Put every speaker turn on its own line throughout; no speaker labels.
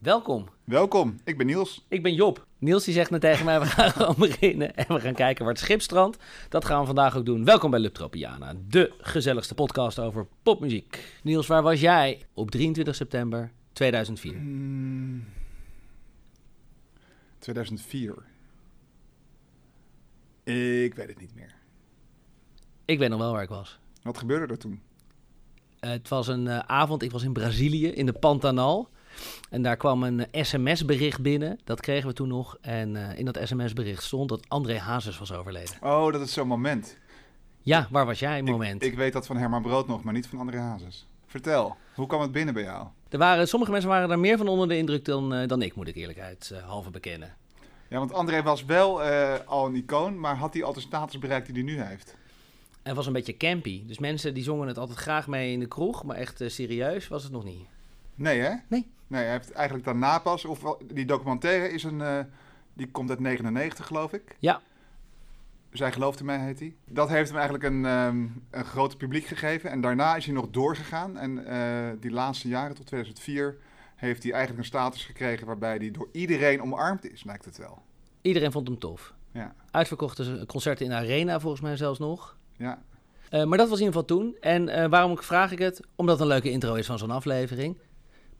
Welkom.
Welkom, ik ben Niels.
Ik ben Job. Niels die zegt net tegen mij, we gaan gewoon beginnen en we gaan kijken waar het schip strandt. Dat gaan we vandaag ook doen. Welkom bij Lubtropiana, de gezelligste podcast over popmuziek. Niels, waar was jij op 23 september 2004?
2004. Ik weet het niet meer.
Ik weet nog wel waar ik was.
Wat gebeurde er toen?
Uh, het was een uh, avond, ik was in Brazilië, in de Pantanal. En daar kwam een sms-bericht binnen. Dat kregen we toen nog. En uh, in dat sms-bericht stond dat André Hazes was overleden.
Oh, dat is zo'n moment.
Ja, waar was jij moment?
Ik, weet dat van Herman Brood nog, maar niet van André Hazes. Vertel, hoe kwam het binnen bij jou?
Er waren, sommige mensen waren daar meer van onder de indruk dan, uh, dan ik, moet ik eerlijkheid uh, halve bekennen.
Ja, want André was wel uh, al een icoon, maar had hij al de status bereikt die hij nu heeft?
En was een beetje campy. Dus mensen die zongen het altijd graag mee in de kroeg, maar echt serieus was het nog niet.
Nee, hè?
Nee.
Nee, hij heeft eigenlijk daarna pas, of die documentaire is een, uh, die komt uit 99 geloof ik.
Ja.
Zij geloofde mij, heet hij. Dat heeft hem eigenlijk een, um, een groot publiek gegeven. En daarna is hij nog doorgegaan. En uh, die laatste jaren, tot 2004, heeft hij eigenlijk een status gekregen waarbij hij door iedereen omarmd is, lijkt het wel.
Iedereen vond hem tof.
Ja.
Uitverkochte concerten in de arena, volgens mij zelfs nog.
Ja.
Uh, maar dat was in ieder geval toen. En uh, waarom vraag ik het? Omdat het een leuke intro is van zo'n aflevering.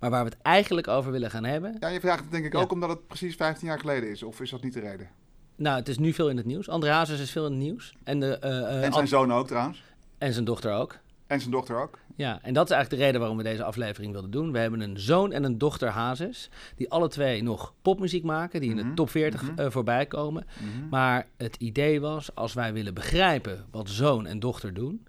Maar waar we het eigenlijk over willen gaan hebben.
Ja, je vraagt het denk ik ja. ook omdat het precies 15 jaar geleden is. Of is dat niet de reden?
Nou, het is nu veel in het nieuws. André Hazes is veel in het nieuws. En, de, uh,
en zijn zoon ook trouwens.
En zijn dochter ook.
En zijn dochter ook.
Ja, en dat is eigenlijk de reden waarom we deze aflevering wilden doen. We hebben een zoon en een dochter Hazes. Die alle twee nog popmuziek maken. Die in de top 40 mm -hmm. uh, voorbij komen. Mm -hmm. Maar het idee was, als wij willen begrijpen wat zoon en dochter doen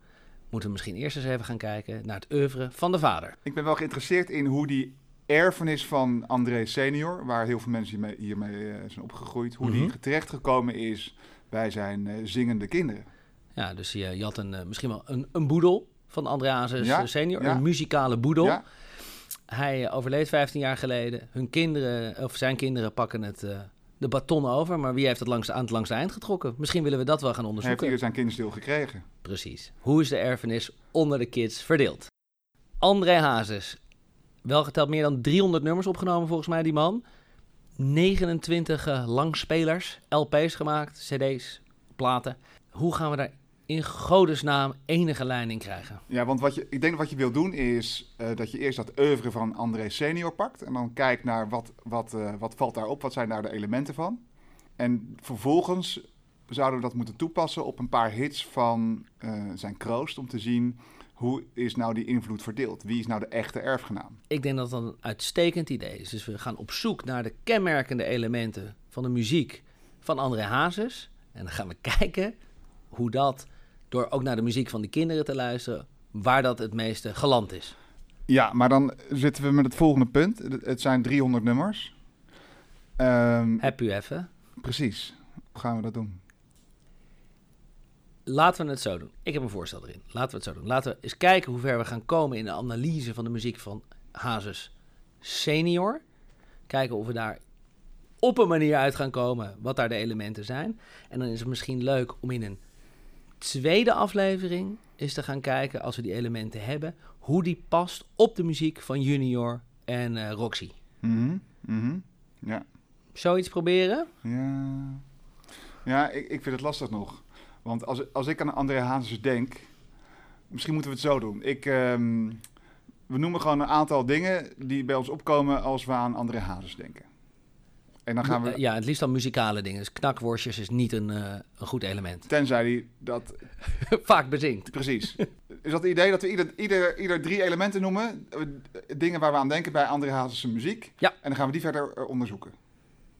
moeten we misschien eerst eens even gaan kijken naar het oeuvre van de vader.
Ik ben wel geïnteresseerd in hoe die erfenis van André senior, waar heel veel mensen hiermee, hiermee uh, zijn opgegroeid, hoe mm -hmm. die terechtgekomen is bij zijn uh, zingende kinderen.
Ja, dus je, je had een, uh, misschien wel een, een boedel van
Ja,
senior,
ja.
een muzikale boedel.
Ja.
Hij overleed 15 jaar geleden. Hun kinderen, of zijn kinderen pakken het, de baton over, maar wie heeft het langs, aan het langste eind getrokken? Misschien willen we dat wel gaan
Hij heeft
onderzoeken.
ieder zijn kinderstil gekregen.
Precies. Hoe is de erfenis onder de kids verdeeld? André Hazes, wel geteld meer dan 300 nummers opgenomen volgens mij, die man. 29 uh, langspelers, LP's gemaakt, CD's, platen. Hoe gaan we daar in godesnaam enige in krijgen?
Ja, want wat je, ik denk dat wat je wil doen is uh, dat je eerst dat oeuvre van André senior pakt. En dan kijkt naar wat, wat, uh, wat valt daarop, wat zijn daar de elementen van. En vervolgens zouden we dat moeten toepassen op een paar hits van uh, zijn kroost. Om te zien hoe is nou die invloed verdeeld? Wie is nou de echte erfgenaam?
Ik denk dat dat een uitstekend idee is. Dus we gaan op zoek naar de kenmerkende elementen van de muziek van André Hazes. En dan gaan we kijken hoe dat, door ook naar de muziek van die kinderen te luisteren, waar dat het meeste geland is.
Ja, maar dan zitten we met het volgende punt. Het zijn 300 nummers. Um,
Heb u even?
Precies. Hoe gaan we dat doen?
Laten we het zo doen. Ik heb een voorstel erin. Laten we het zo doen. Laten we eens kijken hoe ver we gaan komen in de analyse van de muziek van Hazes senior. Kijken of we daar op een manier uit gaan komen wat daar de elementen zijn. En dan is het misschien leuk om in een tweede aflevering eens te gaan kijken, als we die elementen hebben, hoe die past op de muziek van Junior en uh, Roxy.
Mm -hmm. Mm -hmm. Ja.
Zoiets proberen?
Ja, ja ik, ik vind het lastig nog. Want als, als ik aan André Hazes denk, misschien moeten we het zo doen. Ik, um, we noemen gewoon een aantal dingen die bij ons opkomen als we aan André Hazes denken. En dan gaan we...
Ja, het liefst dan muzikale dingen. Dus knakworstjes is niet een, uh, een goed element.
Tenzij hij dat...
Vaak bezinkt.
Precies. Is dat het idee dat we ieder, ieder, ieder drie elementen noemen? Dingen waar we aan denken bij André Hazes' muziek.
Ja.
En dan gaan we die verder uh, onderzoeken.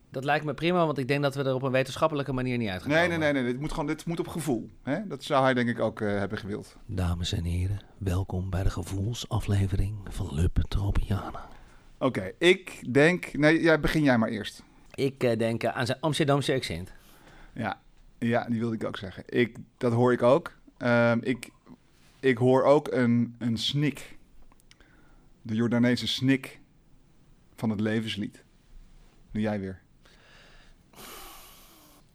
Dat lijkt me prima, want ik denk dat we er op een wetenschappelijke manier niet uit gaan
nee. Nee, nee, nee. Dit moet, gewoon, dit moet op gevoel. Hè? Dat zou hij denk ik ook uh, hebben gewild.
Dames en heren, welkom bij de gevoelsaflevering van Lub Tropiana.
Oké, okay, ik denk... Nee, ja, begin jij maar eerst.
Ik uh, denk uh, aan zijn Amsterdamse accent.
Ja, ja, die wilde ik ook zeggen. Ik, dat hoor ik ook. Um, ik, ik hoor ook een, een snik. De Jordaanese snik van het levenslied. Nu jij weer.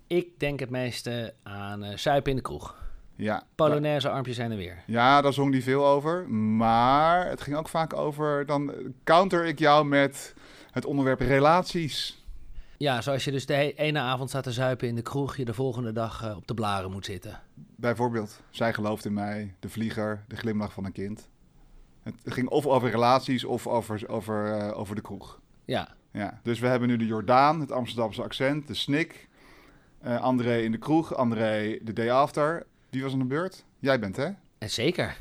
Ik denk het meeste aan uh, Suipen in de kroeg.
Ja.
Polonaise armpjes zijn er weer.
Ja, daar zong hij veel over. Maar het ging ook vaak over... Dan counter ik jou met het onderwerp relaties.
Ja, zoals je dus de ene avond staat te zuipen in de kroeg, je de volgende dag eh, op de blaren moet zitten.
Bijvoorbeeld, zij gelooft in mij, de vlieger, de glimlach van een kind. Het ging of over relaties of over, over, eh, over de kroeg.
Ja,
Ja. Dus we hebben nu de Jordaan, het Amsterdamse accent, de snik. eh, André in de kroeg, André de day after. Wie was aan de beurt? Jij bent, hè?
en zeker.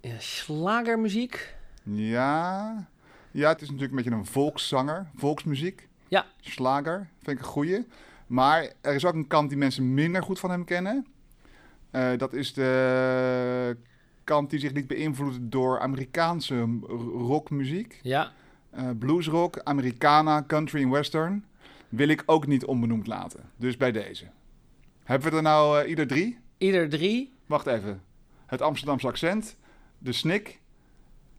Ja, slagermuziek.
Ja. Ja, het is natuurlijk een beetje een volkszanger, volksmuziek.
Ja.
Slager, vind ik een goeie. Maar er is ook een kant die mensen minder goed van hem kennen. Eh, dat is de kant die zich liet beïnvloeden door Amerikaanse rockmuziek.
Ja,
Eh, bluesrock, Americana, country en western. Wil ik ook niet onbenoemd laten. Dus bij deze. Hebben we er nou eh, ieder drie?
ieder drie.
Wacht even. Het Amsterdamse accent, de snik,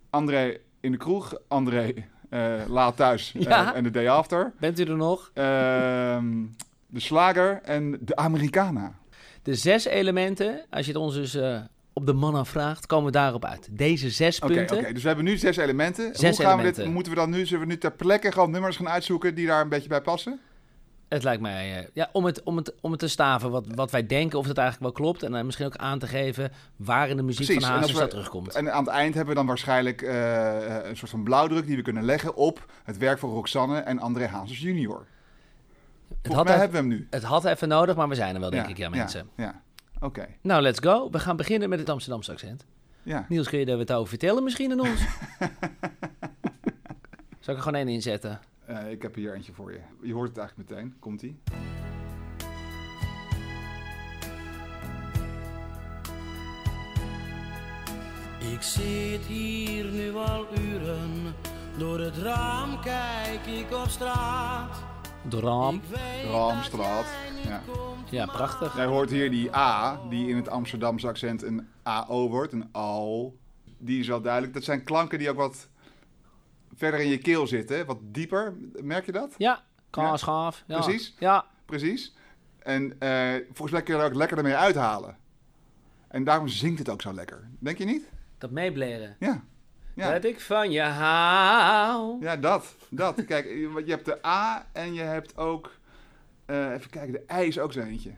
André in de kroeg, André eh, laat thuis eh,
Ja.
en de day after,
Bent u er nog?
Ehm, de slager en de Americana.
De zes elementen, als je het ons dus eh, op de man vraagt, komen we daarop uit. Deze zes
Oké,
punten.
oké, dus we hebben nu zes elementen.
Zes
Hoe gaan we dit? Moeten we dan nu, zullen we nu ter plekke gewoon nummers gaan uitzoeken die daar een beetje bij passen?
Het lijkt mij, eh, ja, om het, om, het, om het te staven wat, wat wij denken, of het eigenlijk wel klopt. En dan misschien ook aan te geven waar in de muziek
Precies,
van Hazes dat terugkomt.
En aan het eind hebben we dan waarschijnlijk eh, een soort van blauwdruk die we kunnen leggen op het werk van Roxanne en André Hazes junior.
Het had, even,
hebben we hem nu.
het had even nodig, maar we zijn er wel, denk ik, ja, mensen.
Ja, ja. oké.
Nou, let's go. We gaan beginnen met het Amsterdamse accent.
Ja.
Niels, kun je er wat over vertellen misschien aan ons? Zal ik er gewoon één inzetten?
Eh, ik heb hier eentje voor je. Je hoort het eigenlijk meteen. Komt-ie?
Ik zit hier nu al uren, door het raam kijk ik op straat. Weet
Raamstraat. Ja.
prachtig.
Jij hoort hier die A, die in het Amsterdamse accent een AO wordt, een AO. Die is wel duidelijk. Dat zijn klanken die ook wat verder in je keel zitten, wat dieper. Merk je dat?
Ja, kaasgaaf. Ja.
Precies.
Ja,
Precies. En eh, volgens mij kun je er ook lekker ermee uithalen. En daarom zingt het ook zo lekker. Denk je niet?
dat meebleren.
Ja. Ja,
Dat ik van je hou.
ja dat. dat. Kijk, je je hebt de A en je hebt ook... eh, even kijken, de I is ook zo eentje.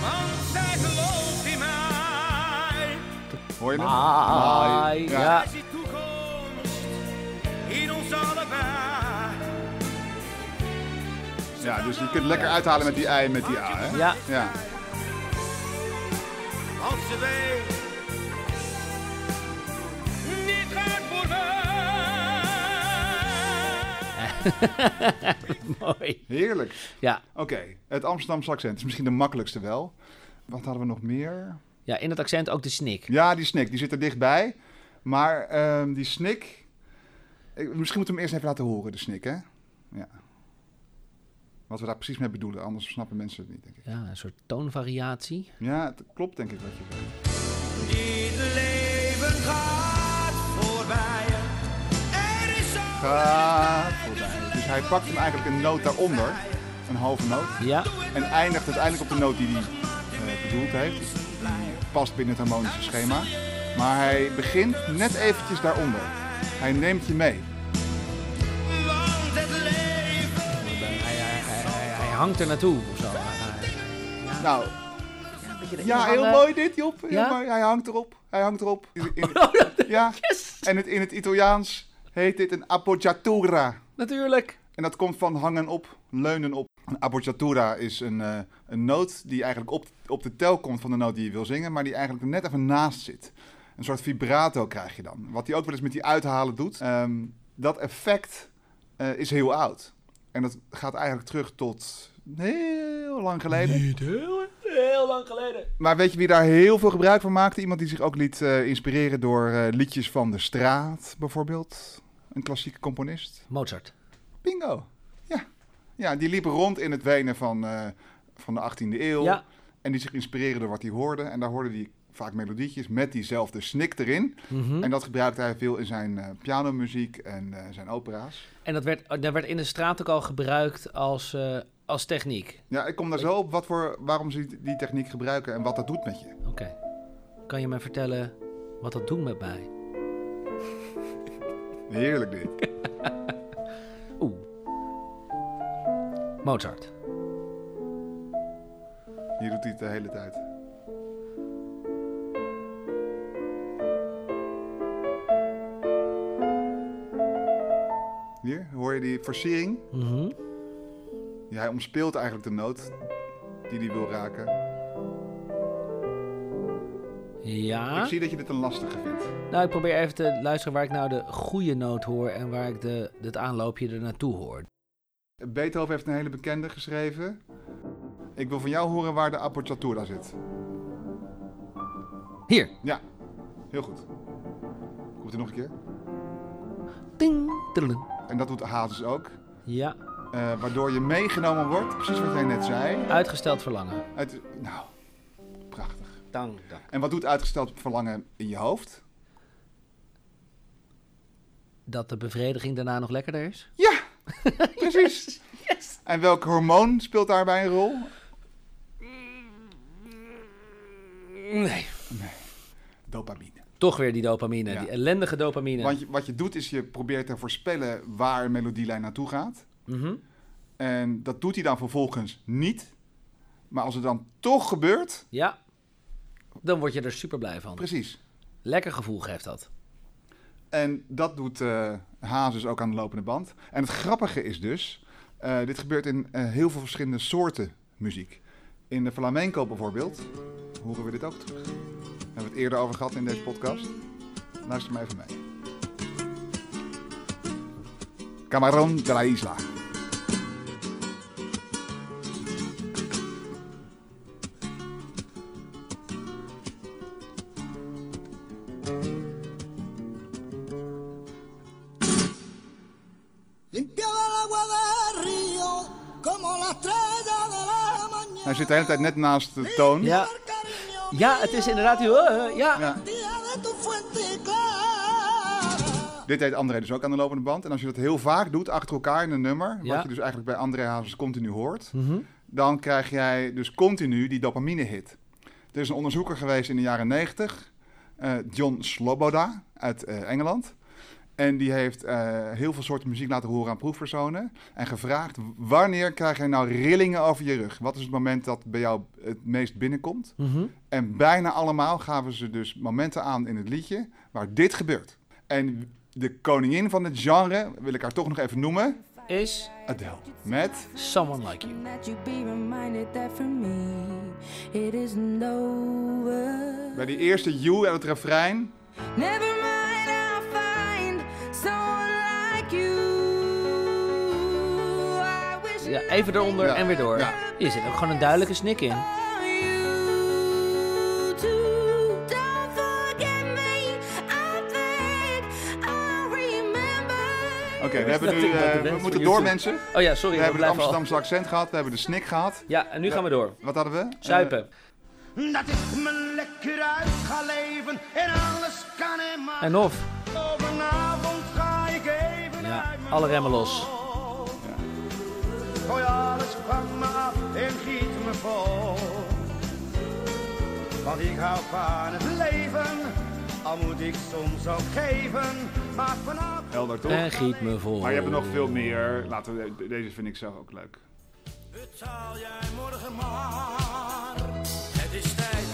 Want zij.
Hoor je hem?
Mai,
Mai,
ja.
Zij ziet toekomst in ons allebei.
Ja, dus je kunt lekker uithalen met die I en met die A, hè?
Ja,
Ja.
Want ze weet, dit gaat voor
mooi.
Heerlijk.
Ja.
Oké, het Amsterdamse accent is misschien de makkelijkste wel. Wat hadden we nog meer?
Ja, in het accent ook de snik.
Ja, die snik, die zit er dichtbij. Maar ehm, die snik... ik- misschien moeten we hem eerst even laten horen, de snik, hè? Ja. Wat we daar precies mee bedoelen, anders snappen mensen het niet, denk ik.
Ja, een soort toonvariatie.
Ja, het klopt denk ik wat je zegt.
Dit leven gaat voorbij. Er is zo
Gaat voorbij. Dus hij pakt hem eigenlijk een noot daaronder, een halve noot.
Ja,
En eindigt uiteindelijk op de noot die hij eh, bedoeld heeft. Past binnen het harmonische schema. Maar hij begint net eventjes daaronder. Hij neemt je mee.
Want het leven
hij, hij, hij, hij, hij hangt er naartoe of zo. Hij-
Nou,
ja,
ja, heel mooi dit, Job. Heel
Ja?
mooi. Hij hangt erop. Hij hangt erop. In- in- ja,
Yes,
en het, in het Italiaans heet dit een appoggiatura.
natuurlijk.
En dat komt van hangen op, leunen op. Een appoggiatura is een, eh, een noot die eigenlijk op, op de tel komt van de noot die je wil zingen, maar die eigenlijk er net even naast zit. Een soort vibrato krijg je dan. Wat hij ook wel eens met die uithalen doet. Ehm, dat effect eh, is heel oud. En dat gaat eigenlijk terug tot heel lang geleden.
Niet heel, heel lang geleden.
Maar weet je wie daar heel veel gebruik van maakte? Iemand die zich ook liet eh, inspireren door eh, liedjes van de straat, bijvoorbeeld. Een klassieke componist.
Mozart.
Bingo. Ja. Die liep rond in het Wenen van, eh, van de 18e eeuw.
Ja,
En die zich inspireerde door wat hij hoorde. En daar hoorde hij vaak melodietjes met diezelfde snik erin.
mhm.
En dat gebruikte hij veel in zijn eh, pianomuziek en eh, zijn opera's.
En dat werd, dat werd in de straat ook al gebruikt als, als techniek.
Ja, ik kom daar zo op wat voor, waarom ze die, techniek gebruiken en wat dat doet met je.
Oké. Kan je mij vertellen wat wat dat doet met mij.
Heerlijk dit.
Mozart.
Hier doet hij het de hele tijd. Hier, hoor je die versiering?
Mhm.
Ja, hij omspeelt eigenlijk de noot die hij wil raken.
Ja.
Ik zie dat je dit een lastige vindt.
Nou, ik probeer even te luisteren waar ik nou de goede noot hoor en waar ik de, het aanloopje er naartoe hoor.
Beethoven heeft een hele bekende geschreven. Ik wil van jou horen waar de appoggiatura zit.
Hier.
Ja, heel goed. Komt er nog een keer.
Ding. tudeling.
En dat doet Hazes ook.
Ja.
Eh, waardoor je meegenomen wordt, precies wat jij net zei.
Uitgesteld verlangen.
Uit, nou, prachtig.
Dank, dank.
En wat doet uitgesteld verlangen in je hoofd?
Dat de bevrediging daarna nog lekkerder is?
Ja, precies. En welk hormoon speelt daarbij een rol?
Nee.
Dopamine.
Toch weer die dopamine,
Ja.
die ellendige dopamine.
Want je, wat je doet is je probeert te voorspellen waar een melodielijn naartoe gaat.
Mhm.
En dat doet hij dan vervolgens niet. Maar als het dan toch gebeurt,
Ja. Dan word je er super blij van.
precies.
Lekker gevoel geeft dat.
En dat doet eh Hazes ook aan de lopende band. En het grappige is dus, eh, dit gebeurt in eh, heel veel verschillende soorten muziek. In de flamenco bijvoorbeeld horen we dit ook terug. Daar hebben we het eerder over gehad in deze podcast. Luister maar even mee. Camarón de la Isla. Hij zit de hele tijd net naast de toon.
Ja. Het is inderdaad... Uh, ja.
Ja. Dit deed André dus ook aan de lopende band. En als je dat heel vaak doet achter elkaar in een nummer,
Ja.
wat je dus eigenlijk bij André Hazes continu hoort,
Mhm.
dan krijg jij dus continu die dopamine-hit. Er is een onderzoeker geweest in de jaren 90, eh, John Sloboda uit eh, Engeland. En die heeft eh, heel veel soorten muziek laten horen aan proefpersonen. En gevraagd, wanneer krijg je nou rillingen over je rug? Wat is het moment dat bij jou het meest binnenkomt?
Mhm.
En bijna allemaal gaven ze dus momenten aan in het liedje waar dit gebeurt. En de koningin van het genre, wil ik haar toch nog even noemen,
Is
Adele. Met
Someone Like You.
That you be reminded that for me it isn't over.
bij die eerste you en het refrein.
Never
Ja, even eronder
Ja.
en weer door.
Ja.
Hier zit ook gewoon een duidelijke snik in.
Oké, we, hebben
dat
nu,
dat
eh, we moeten door mensen.
Oh ja, sorry.
We
we
hebben het
al-
Amsterdamse accent gehad, we hebben de snik gehad.
Ja, en nu gaan we door.
Wat hadden we?
Zuipen.
Dat ik me lekker uit ga leven en alles kan en mag.
En of.
Vanavond ga ik even
Ja, alle remmen los.
Gooi alles van me af en giet me vol. Want ik hou van het leven, al moet ik soms ook geven. Maar vanavond...
Helder toch?
En giet me vol.
Maar je hebt er nog veel meer. Laten we, deze vind ik zelf ook leuk.
Betaal jij morgen maar. Het is tijd,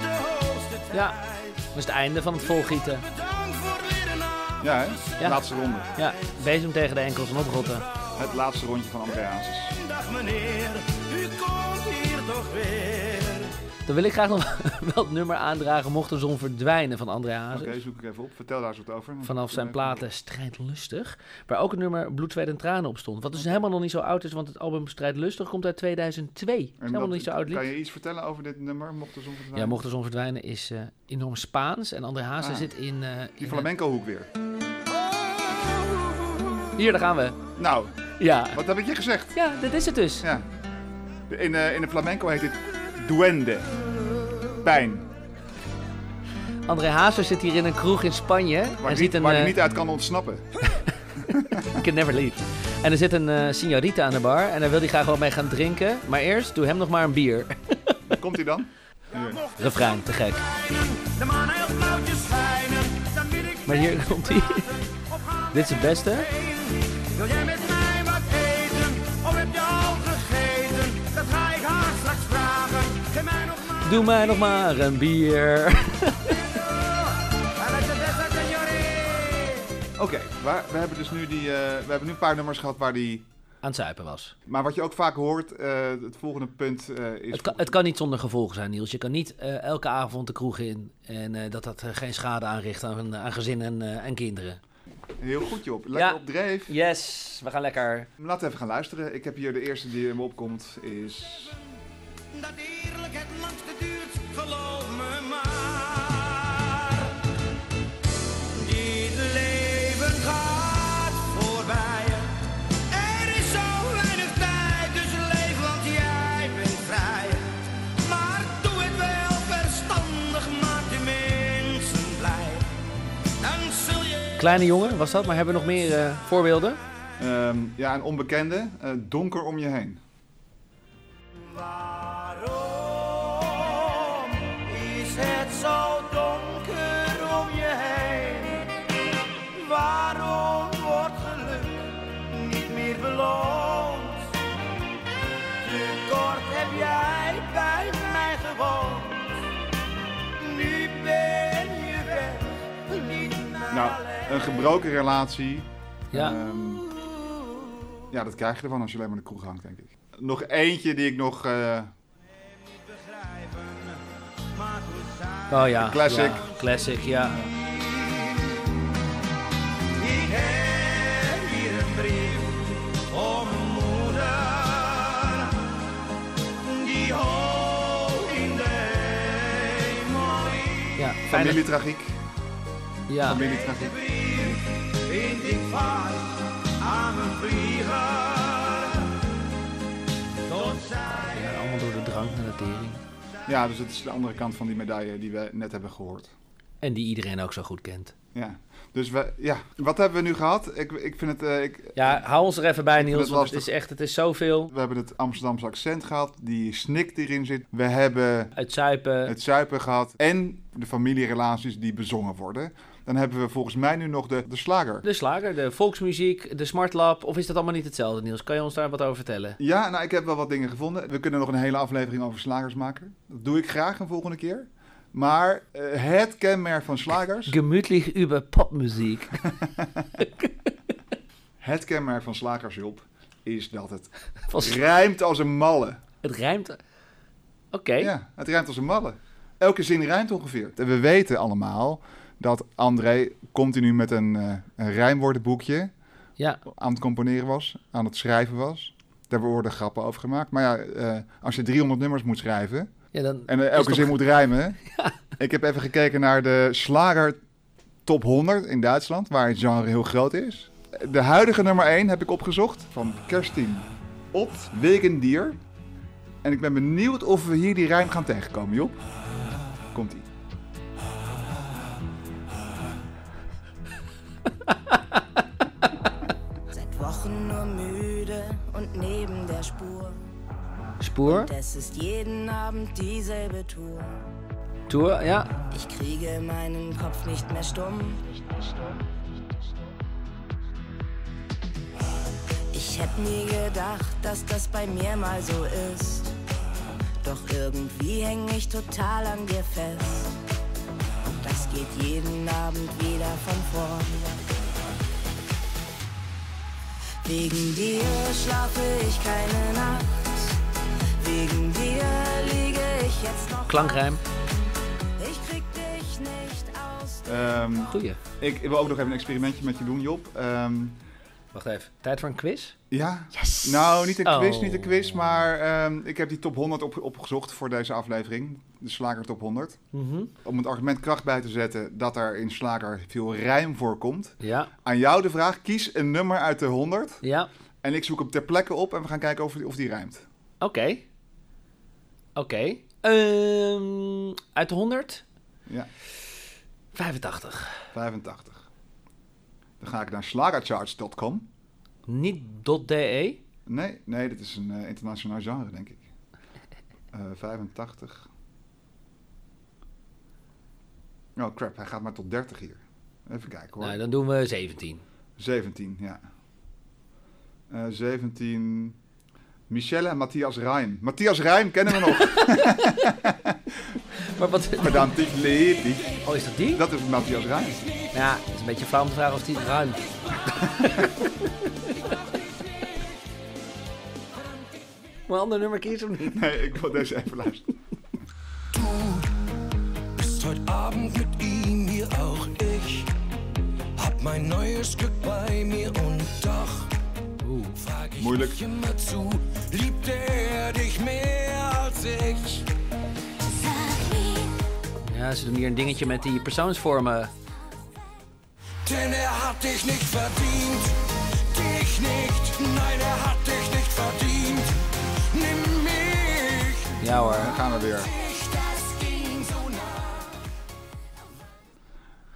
de hoogste tijd.
Ja, dat is het einde van het volgieten.
Ja, hè?
Ja.
Laatste ronde.
Ja, bezem tegen de enkels en oprotten.
Het laatste rondje van André Hazes.
Dag meneer, u komt hier toch weer.
Dan wil ik graag nog wel het nummer aandragen mocht de zon verdwijnen van André
Oké,
Hazes.
zoek ik even op. Vertel daar eens wat over.
Vanaf zijn platen Strijdlustig. Waar ook het nummer Bloed, Zweet en Tranen op stond. Wat dus helemaal nog niet zo oud is, want het album Strijdlustig komt uit 2002. Het is
En
helemaal nog niet zo oud lied.
Kan je iets vertellen over dit nummer? Mocht de zon verdwijnen?
Ja, Mocht de zon verdwijnen is eh, enorm Spaans. En André Hazes
Ah.
zit in... eh,
Die
in
flamenco hoek weer.
Hier, daar gaan we.
Nou,
Ja.
wat heb ik je gezegd?
Ja, dit is het dus.
Ja. In, eh, in de flamenco heet dit duende. Pijn.
André Hazes zit hier in een kroeg in Spanje.
Waar,
en
hij
ziet
niet,
een...
waar hij
eh,
niet uit kan ontsnappen.
You can never leave. En er zit een eh signorita aan de bar. En daar wil hij graag wel mee gaan drinken. Maar eerst, doe hem nog maar een bier.
Komt hij dan? Hier.
Refrein, te gek. Maar hier komt hij. Dit is het beste.
Wil jij met
Doe mij nog maar een bier.
Oké, we hebben dus nu die, eh, we hebben nu een paar nummers gehad waar die...
Aan het zuipen was.
Maar wat je ook vaak hoort, eh, het volgende punt eh, is...
Het kan, het kan niet zonder gevolgen zijn, Niels. Je kan niet elke avond de kroeg in en dat dat geen schade aanricht aan, aan gezin en, en kinderen.
Heel goed, Job. Lekker
Ja.
op dreef.
Yes, we gaan lekker.
Laten we even gaan luisteren. Ik heb hier de eerste die in me opkomt, is...
Dat eerlijk het langste duurt, geloof me maar. Dit leven gaat voorbij. Er is zo weinig tijd, dus leef, want jij bent vrij. Maar doe het wel verstandig, maak de mensen blij. Dan zul je...
Kleine jongen was dat, maar hebben we nog meer eh, voorbeelden?
ehm, ja, een onbekende. eh, donker om je heen. Nou, een gebroken relatie.
Ja.
Ehm, ja, dat krijg je ervan als je alleen maar de kroeg hangt, denk ik. Nog eentje die ik nog... eh,
Oh ja.
Classic.
ja, classic, ja.
Familietragiek.
Ja.
Familietragiek.
Aan vlieger.
Ja, allemaal door de drank naar de tering.
Ja, dus het is de andere kant van die medaille die we net hebben gehoord.
En die iedereen ook zo goed kent.
Ja, dus we, ja. wat hebben we nu gehad? Ik, ik vind het, eh, ik,
Ja, hou ons er even bij, Niels.
het
Want het is echt, het is zoveel.
we hebben het Amsterdamse accent gehad, die snik die erin zit. We hebben
Het zuipen.
het zuipen gehad en de familierelaties die bezongen worden. Dan hebben we volgens mij nu nog de, de slager.
De slager, de volksmuziek, de smartlab. Of is dat allemaal niet hetzelfde, Niels? Kan je ons daar wat over vertellen?
Ja, nou, ik heb wel wat dingen gevonden. We kunnen nog een hele aflevering over slagers maken. Dat doe ik graag een volgende keer. Maar eh, het kenmerk van slagers...
Gemütlich über popmuziek.
Het kenmerk van slagers, Job, is dat het rijmt als een malle.
Het rijmt. Oké.
Ja, het rijmt als een malle. Elke zin rijmt ongeveer. En we weten allemaal dat André continu met een, eh, een rijmwoordenboekje
Ja.
aan het componeren was, aan het schrijven was. Daar worden grappen over gemaakt. Maar ja, eh, als je 300 nummers moet schrijven
ja dan
en eh, elke
toch-
zin moet rijmen. Ik heb even gekeken naar de slager top 100 in Duitsland, waar het genre heel groot is. De huidige nummer 1 heb ik opgezocht van Kerstin Ott Wegendier. En ik ben benieuwd of we hier die rijm gaan tegenkomen, Job. Komt-ie.
Seit Wochen nur müde und neben der Spur.
Spoor.
Und es ist jeden Abend dieselbe Tour.
Tour, ja.
Ich kriege meinen Kopf nicht mehr stumm. Ich hätte nie gedacht, dass das bei mir mal so ist. Doch irgendwie häng ich total an dir fest. Und das geht jeden Abend wieder von vorn. Wegen dir schlafe ich keine Nacht. Wegen dir liege ich jetzt noch.
Klankrijm.
Ich krieg dich nicht aus.
Ehm,
Goeie.
ik wil ook nog even een experimentje met je doen, Job. Ehm,
Wacht even. Tijd voor een quiz?
ja? Nou, niet een quiz,
Oh.
niet een quiz, maar ehm, ik heb die top 100 op, opgezocht voor deze aflevering. De slager top 100.
Mhm.
Om het argument kracht bij te zetten dat er in slager veel rijm voorkomt.
Ja.
Aan jou de vraag, kies een nummer uit de 100
Ja.
en ik zoek hem ter plekke op en we gaan kijken of, die- of die rijmt.
Oké. Oké. Ehm, uit de 100?
Ja,
85.
85. Dan ga ik naar slagercharts.com.
Niet .de?
Nee, nee, dit is een eh, internationaal genre, denk ik. Eh 85. Oh crap, hij gaat maar tot 30 hier. Even kijken hoor.
Nou, dan doen we 17.
17, ja. Eh 17. Michelle en Matthias Rijm. Matthias Rijm kennen we nog.
Maar wat...
Verdammt, dich lieb dich.
Oh, is dat die?
Dat is Matthias Rijm.
Ja, het is een beetje flauw om te vragen of die ruimt. Moet een ander nummer kiezen of niet?
Nee, ik wil deze even luisteren.
Bist heute Abend mit ihm, hier auch ich. Hab mein neues Glück bei mir und doch frag ich
Moeilijk.
mich immer zu, liebte er dich mehr als ich?
Ja, ze doen hier een dingetje met die persoonsvormen.
Denn er hat dich nicht verdient, dich nicht, nein, er hat dich nicht verdient. Nimm mich,
Ja hoor.
Dan gaan we weer.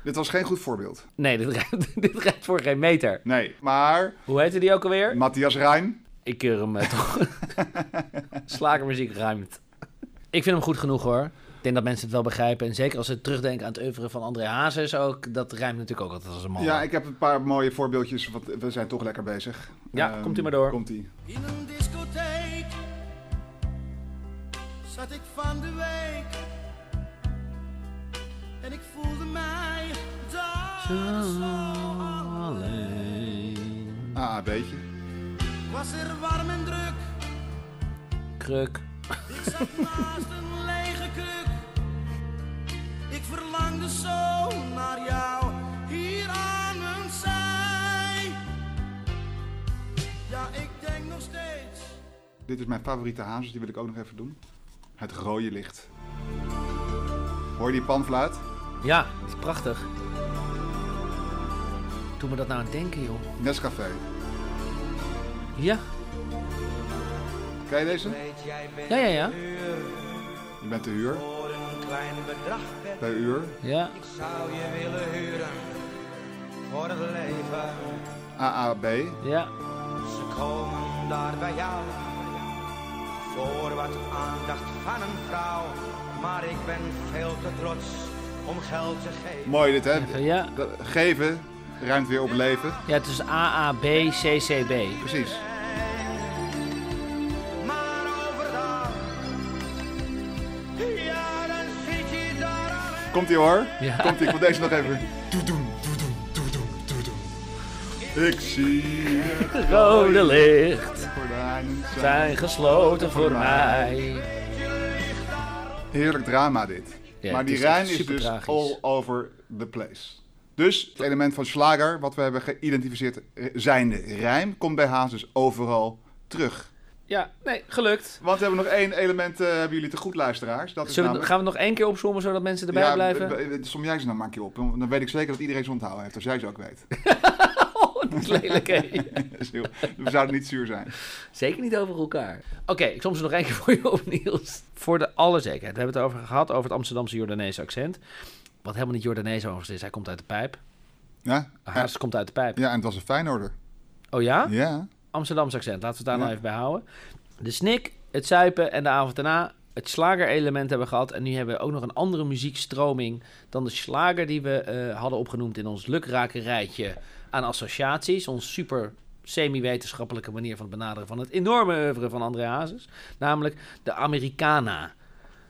Dit was geen goed voorbeeld.
Nee, dit rijdt, dit rijdt voor geen meter.
Nee, maar
Hoe heette die ook alweer?
Matthias Rijm.
Ik keur hem eh, toch. Slagermuziek ruimt. Ik vind hem goed genoeg hoor. Ik denk dat mensen het wel begrijpen. En zeker als ze terugdenken aan het oeuvre van André Hazes ook. Dat rijmt natuurlijk ook altijd als een man.
Ja, ik heb een paar mooie voorbeeldjes, want we zijn toch lekker bezig.
Ja,
Ehm,
komt u maar door.
Komt-ie.
In een discotheek zat ik van de week en ik voelde mij daar zo alleen.
AAB'tje.
Ik was er warm en druk,
Kruk.
ik zat naast een lege kruk. Ik verlangde zo naar jou hier aan mijn zij. Ja, ik denk nog steeds.
Dit is mijn favoriete hazes, die wil ik ook nog even doen. Het rode licht. Hoor je die panfluit?
Ja, dat is prachtig. Doe me dat nou aan het denken joh.
Nescafé.
Ja,
Ken je deze?
Weet jij bent
ja, ja, ja.
Je bent te huur.
voor een klein bedrag per
Per uur.
Ja,
Ik zou je willen huren voor het leven.
AAB.
ja.
Ze komen daar bij jou voor wat aandacht van een vrouw. Maar ik ben veel te trots om geld te geven.
Mooi dit, hè?
Ja,
Geven ruimt weer op leven.
ja het is AAB, CCB.
Precies.
Maar overdag, ja, dan zit je daar alleen.
Komt ie hoor.
Ja.
Komt ie. Ik wil deze nog even. Doedoen, doedoen, doedoen, doedoen. Ik zie het
Rode licht
gordijnen
zijn gesloten voor mij.
Heerlijk drama dit.
Ja,
maar die
is
Rijn is dus
tragisch.
all over the place. Dus het element van slager, wat we hebben geïdentificeerd eh, zijnde rijm, komt bij Hazes overal terug.
Ja, nee, gelukt.
Want we hebben nog één element, eh, hebben jullie te goed luisteraars. Dat is
Zullen we,
namelijk...
gaan we nog één keer opzommen zodat mensen erbij
ja,
blijven?
Som jij ze nou maar een keer op. Dan weet ik zeker dat iedereen ze onthouden heeft, als jij ze ook weet.
Dat is lelijk, hè?
We zouden niet zuur zijn.
Zeker niet over elkaar. Oké, ik som ze nog één keer voor je op, Niels. Voor de alle zekerheid. We hebben het over gehad, over het Amsterdamse Jordaanese accent. Wat helemaal niet Jordaanese overigens is. Hij komt uit de pijp.
Ja?
Haas komt uit de pijp.
Ja, en het was een Feyenoorder.
Oh ja?
Ja.
Amsterdamse accent. Laten we het daar
Ja.
nou even bij houden. De snik, het zuipen en de avond daarna het slagerelement hebben gehad. En nu hebben we ook nog een andere muziekstroming dan de slager die we eh, hadden opgenoemd in ons lukrake rijtje aan associaties. Ons super semi-wetenschappelijke manier van het benaderen van het enorme oeuvre van André Hazes. Namelijk de Americana.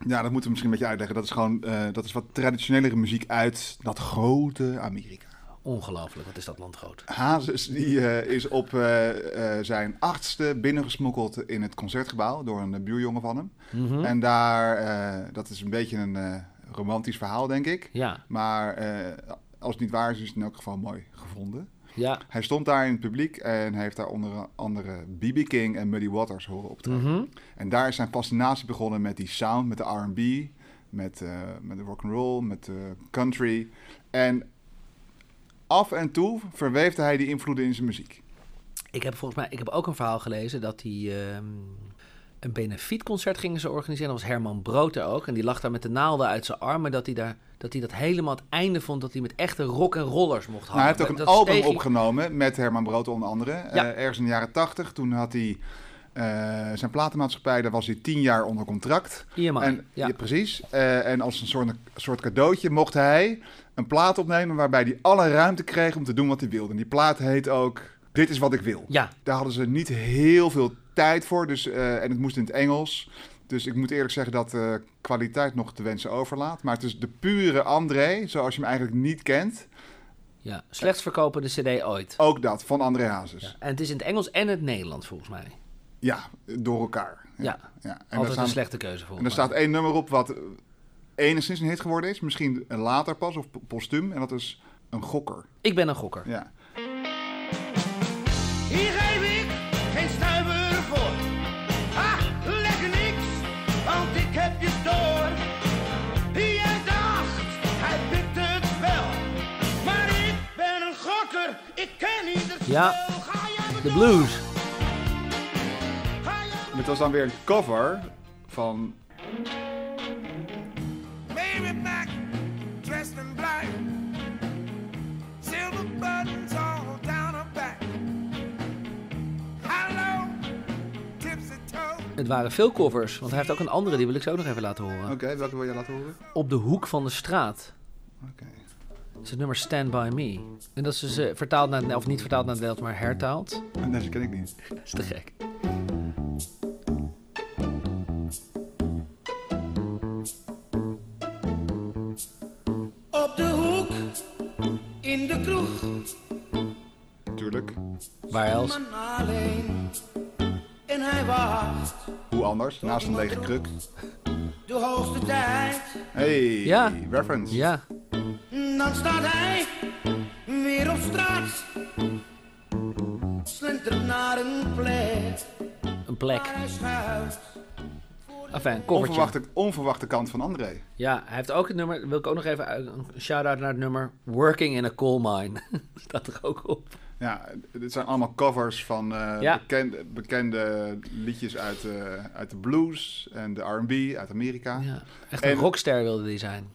Ja, dat moeten we misschien een beetje uitleggen. Dat is gewoon eh, dat is wat traditionelere muziek uit dat grote Amerika.
Ongelooflijk, wat is dat land groot.
Hazes die, eh, is op eh, eh, zijn achtste binnengesmokkeld in het concertgebouw door een buurjongen van hem.
Mhm.
En daar, dat is een beetje een romantisch verhaal, denk ik.
Ja,
Maar als het niet waar is, is het in elk geval mooi gevonden.
ja.
Hij stond daar in het publiek en heeft daar onder andere B.B. King en Muddy Waters horen optreden.
Mhm.
En daar is zijn fascinatie begonnen met die sound, met de R&B, met, met de rock'n'roll, met de country. En af en toe verweefde hij die invloeden in zijn muziek.
Ik heb volgens mij, ik heb ook een verhaal gelezen dat hij ehm, een benefietconcert gingen ze organiseren. Dat was Herman Brood er ook. En die lag daar met de naalden uit zijn armen. Dat hij, daar, dat, hij dat helemaal het einde vond. Dat hij met echte rock en rollers mocht
Nou, hij
hangen.
heeft ook een
Dat
album
steeg
opgenomen met Herman Brood onder andere.
Ja.
Eh, ergens in de jaren tachtig. Toen had hij eh, zijn platenmaatschappij, daar was hij tien jaar onder contract.
EMI,
En,
ja.
ja. precies. Eh, en als een soort, soort cadeautje mocht hij een plaat opnemen waarbij hij alle ruimte kreeg om te doen wat hij wilde. En die plaat heet ook Dit is wat ik wil.
Ja,
Daar hadden ze niet heel veel tijd voor, dus, eh, en het moest in het Engels. Dus ik moet eerlijk zeggen dat de kwaliteit nog te wensen overlaat. Maar het is de pure André, zoals je hem eigenlijk niet kent.
ja. slechts verkopende cd ooit.
Ook dat, van André Hazes.
Ja.
Ja,
En het is in het Engels en het Nederlands volgens mij.
door elkaar.
Ja,
ja. En,
altijd
staan-
een slechte keuze
en
volgens
er staat één nummer op wat enigszins een hit geworden is. Misschien later pas, of postuum. En dat is een gokker.
Ik ben een gokker.
Ja.
Hier geef ik geen stuiver voor. Ah, lekker niks, want ik heb je door. Jij dacht, hij pikt het wel. Maar ik ben een gokker, ik ken niet het
Ja, De blues.
Dit was dan weer een cover van...
Het waren veel covers, want hij heeft ook een andere, die wil ik zo ook nog even laten horen.
Oké, welke wil je laten horen?
Op de hoek van de straat.
Oké.
Dat is het nummer Stand By Me. En dat is dus eh, vertaald naar, het- of niet vertaald naar het Nederlands, maar hertaald.
Nee, dat ken ik niet.
Dat is te gek.
op de hoek, in de kroeg,
Natuurlijk.
Waar else?
man alleen. En hij wacht
Hoe anders? Naast een lege kruk.
de hoogste tijd.
Hey,
Ja.
reference.
Ja,
Dan staat hij weer op straat. Naar een plek
een plek. Enfin.
Onverwachte, onverwachte kant van André.
Ja, hij heeft ook het nummer, wil ik ook nog even een shout-out naar het nummer Working in a Coal Mine. Staat er ook op.
Ja, dit zijn allemaal covers van eh,
Ja.
bekende, bekende liedjes uit, eh, uit de blues en de R&B uit Amerika.
Ja, echt een
En-
rockster wilde hij zijn.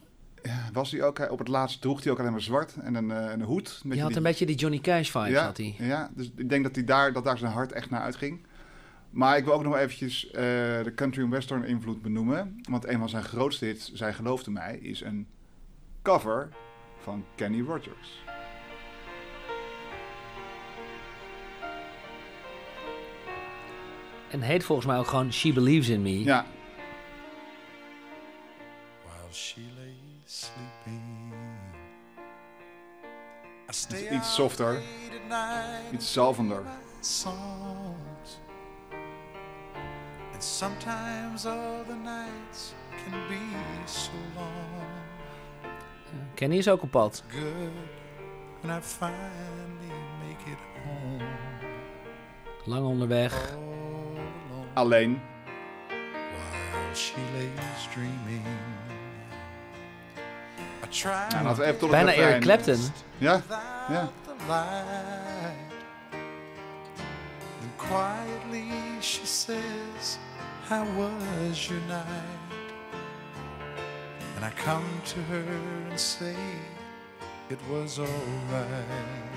Was hij ook, op het laatst droeg hij ook alleen maar zwart en een, eh, een hoed.
Je had een beetje die Johnny Cash vibes,
ja,
had hij.
Ja, dus ik denk dat, hij daar, dat daar zijn hart echt naar uitging. Maar ik wil ook nog eventjes de country en western invloed benoemen. Want een van zijn grootste hits, Zij geloofde mij, is een cover van Kenny Rogers.
En heet volgens mij ook gewoon She Believes in Me.
Ja,
While she lay sleeping, I stay
iets softer. iets zalvender.
songs. And sometimes all the nights can be so long.
Kenny is ook op pad.
Good when I finally make it home.
Lang onderweg.
All alone
Alleen.
while she lays dreaming. I try
Nou, laten we even tot het
Bijna. Eric Clapton.
Ja, ja.
the quietly she says, How was your night? And I come to her and say, It was alright.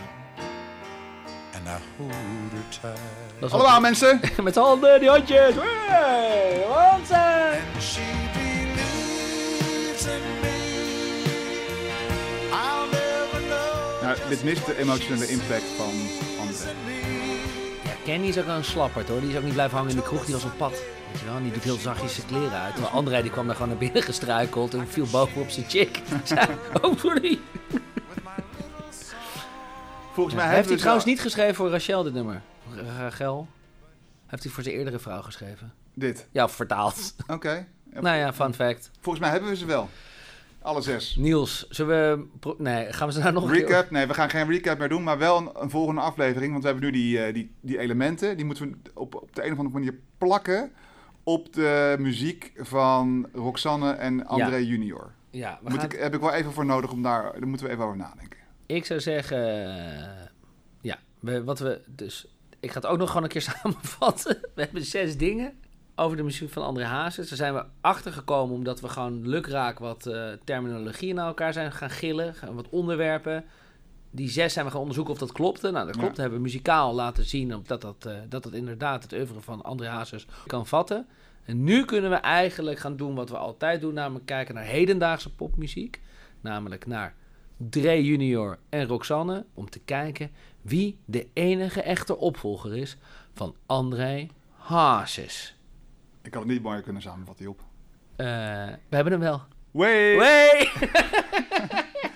Dat
Allemaal mensen.
Met handen, die handjes. Hey, Hansen!
Nou, dit mist de emotionele impact van André.
Ja, Kenny is ook een slapperd hoor. Die is ook niet blijven hangen in de kroeg. Die was op pad. Weet je wel? En die doet heel zachtjes zijn kleren uit. Terwijl André die kwam daar gewoon naar binnen gestruikeld. En viel bovenop zijn chick. Zei, oh sorry.
Volgens mij
heeft hij trouwens
zo-
niet geschreven voor Rachel dit nummer. Rachel. Heeft hij voor zijn eerdere vrouw geschreven.
Dit.
Ja, vertaald.
Oké.
Nou ja, fun fact.
Volgens mij hebben we ze wel. Alle zes.
Niels, zullen we... Nee, gaan we ze nou nog een keer-
Recap? Nee, we gaan geen recap meer doen, maar wel een, een volgende aflevering. Want we hebben nu die, eh, die, die elementen. Die moeten we op, op de een of andere manier plakken op de muziek van Roxanne en André
Ja.
Junior.
Ja, we
Moet
gaan...
ik, heb ik wel even voor nodig om daar... Daar moeten we even over nadenken.
Ik zou zeggen, eh, ja, we, wat we dus, ik ga het ook nog gewoon een keer samenvatten. We hebben zes dingen over de muziek van André Hazes. Daar zijn we achtergekomen omdat we gewoon lukraak wat eh terminologieën naar elkaar zijn gaan gillen, gaan wat onderwerpen. Die zes zijn we gaan onderzoeken of dat klopte. Nou, dat
Ja.
klopt. We hebben muzikaal laten zien dat, dat, eh, dat het inderdaad het oeuvre van André Hazes kan vatten. En nu kunnen we eigenlijk gaan doen wat we altijd doen, namelijk kijken naar hedendaagse popmuziek. Namelijk naar Dre Junior en Roxanne om te kijken wie de enige echte opvolger is van André Hazes.
Ik had het niet mooier kunnen samenvatten, Job.
Eh, we hebben hem wel.
Way!
Way!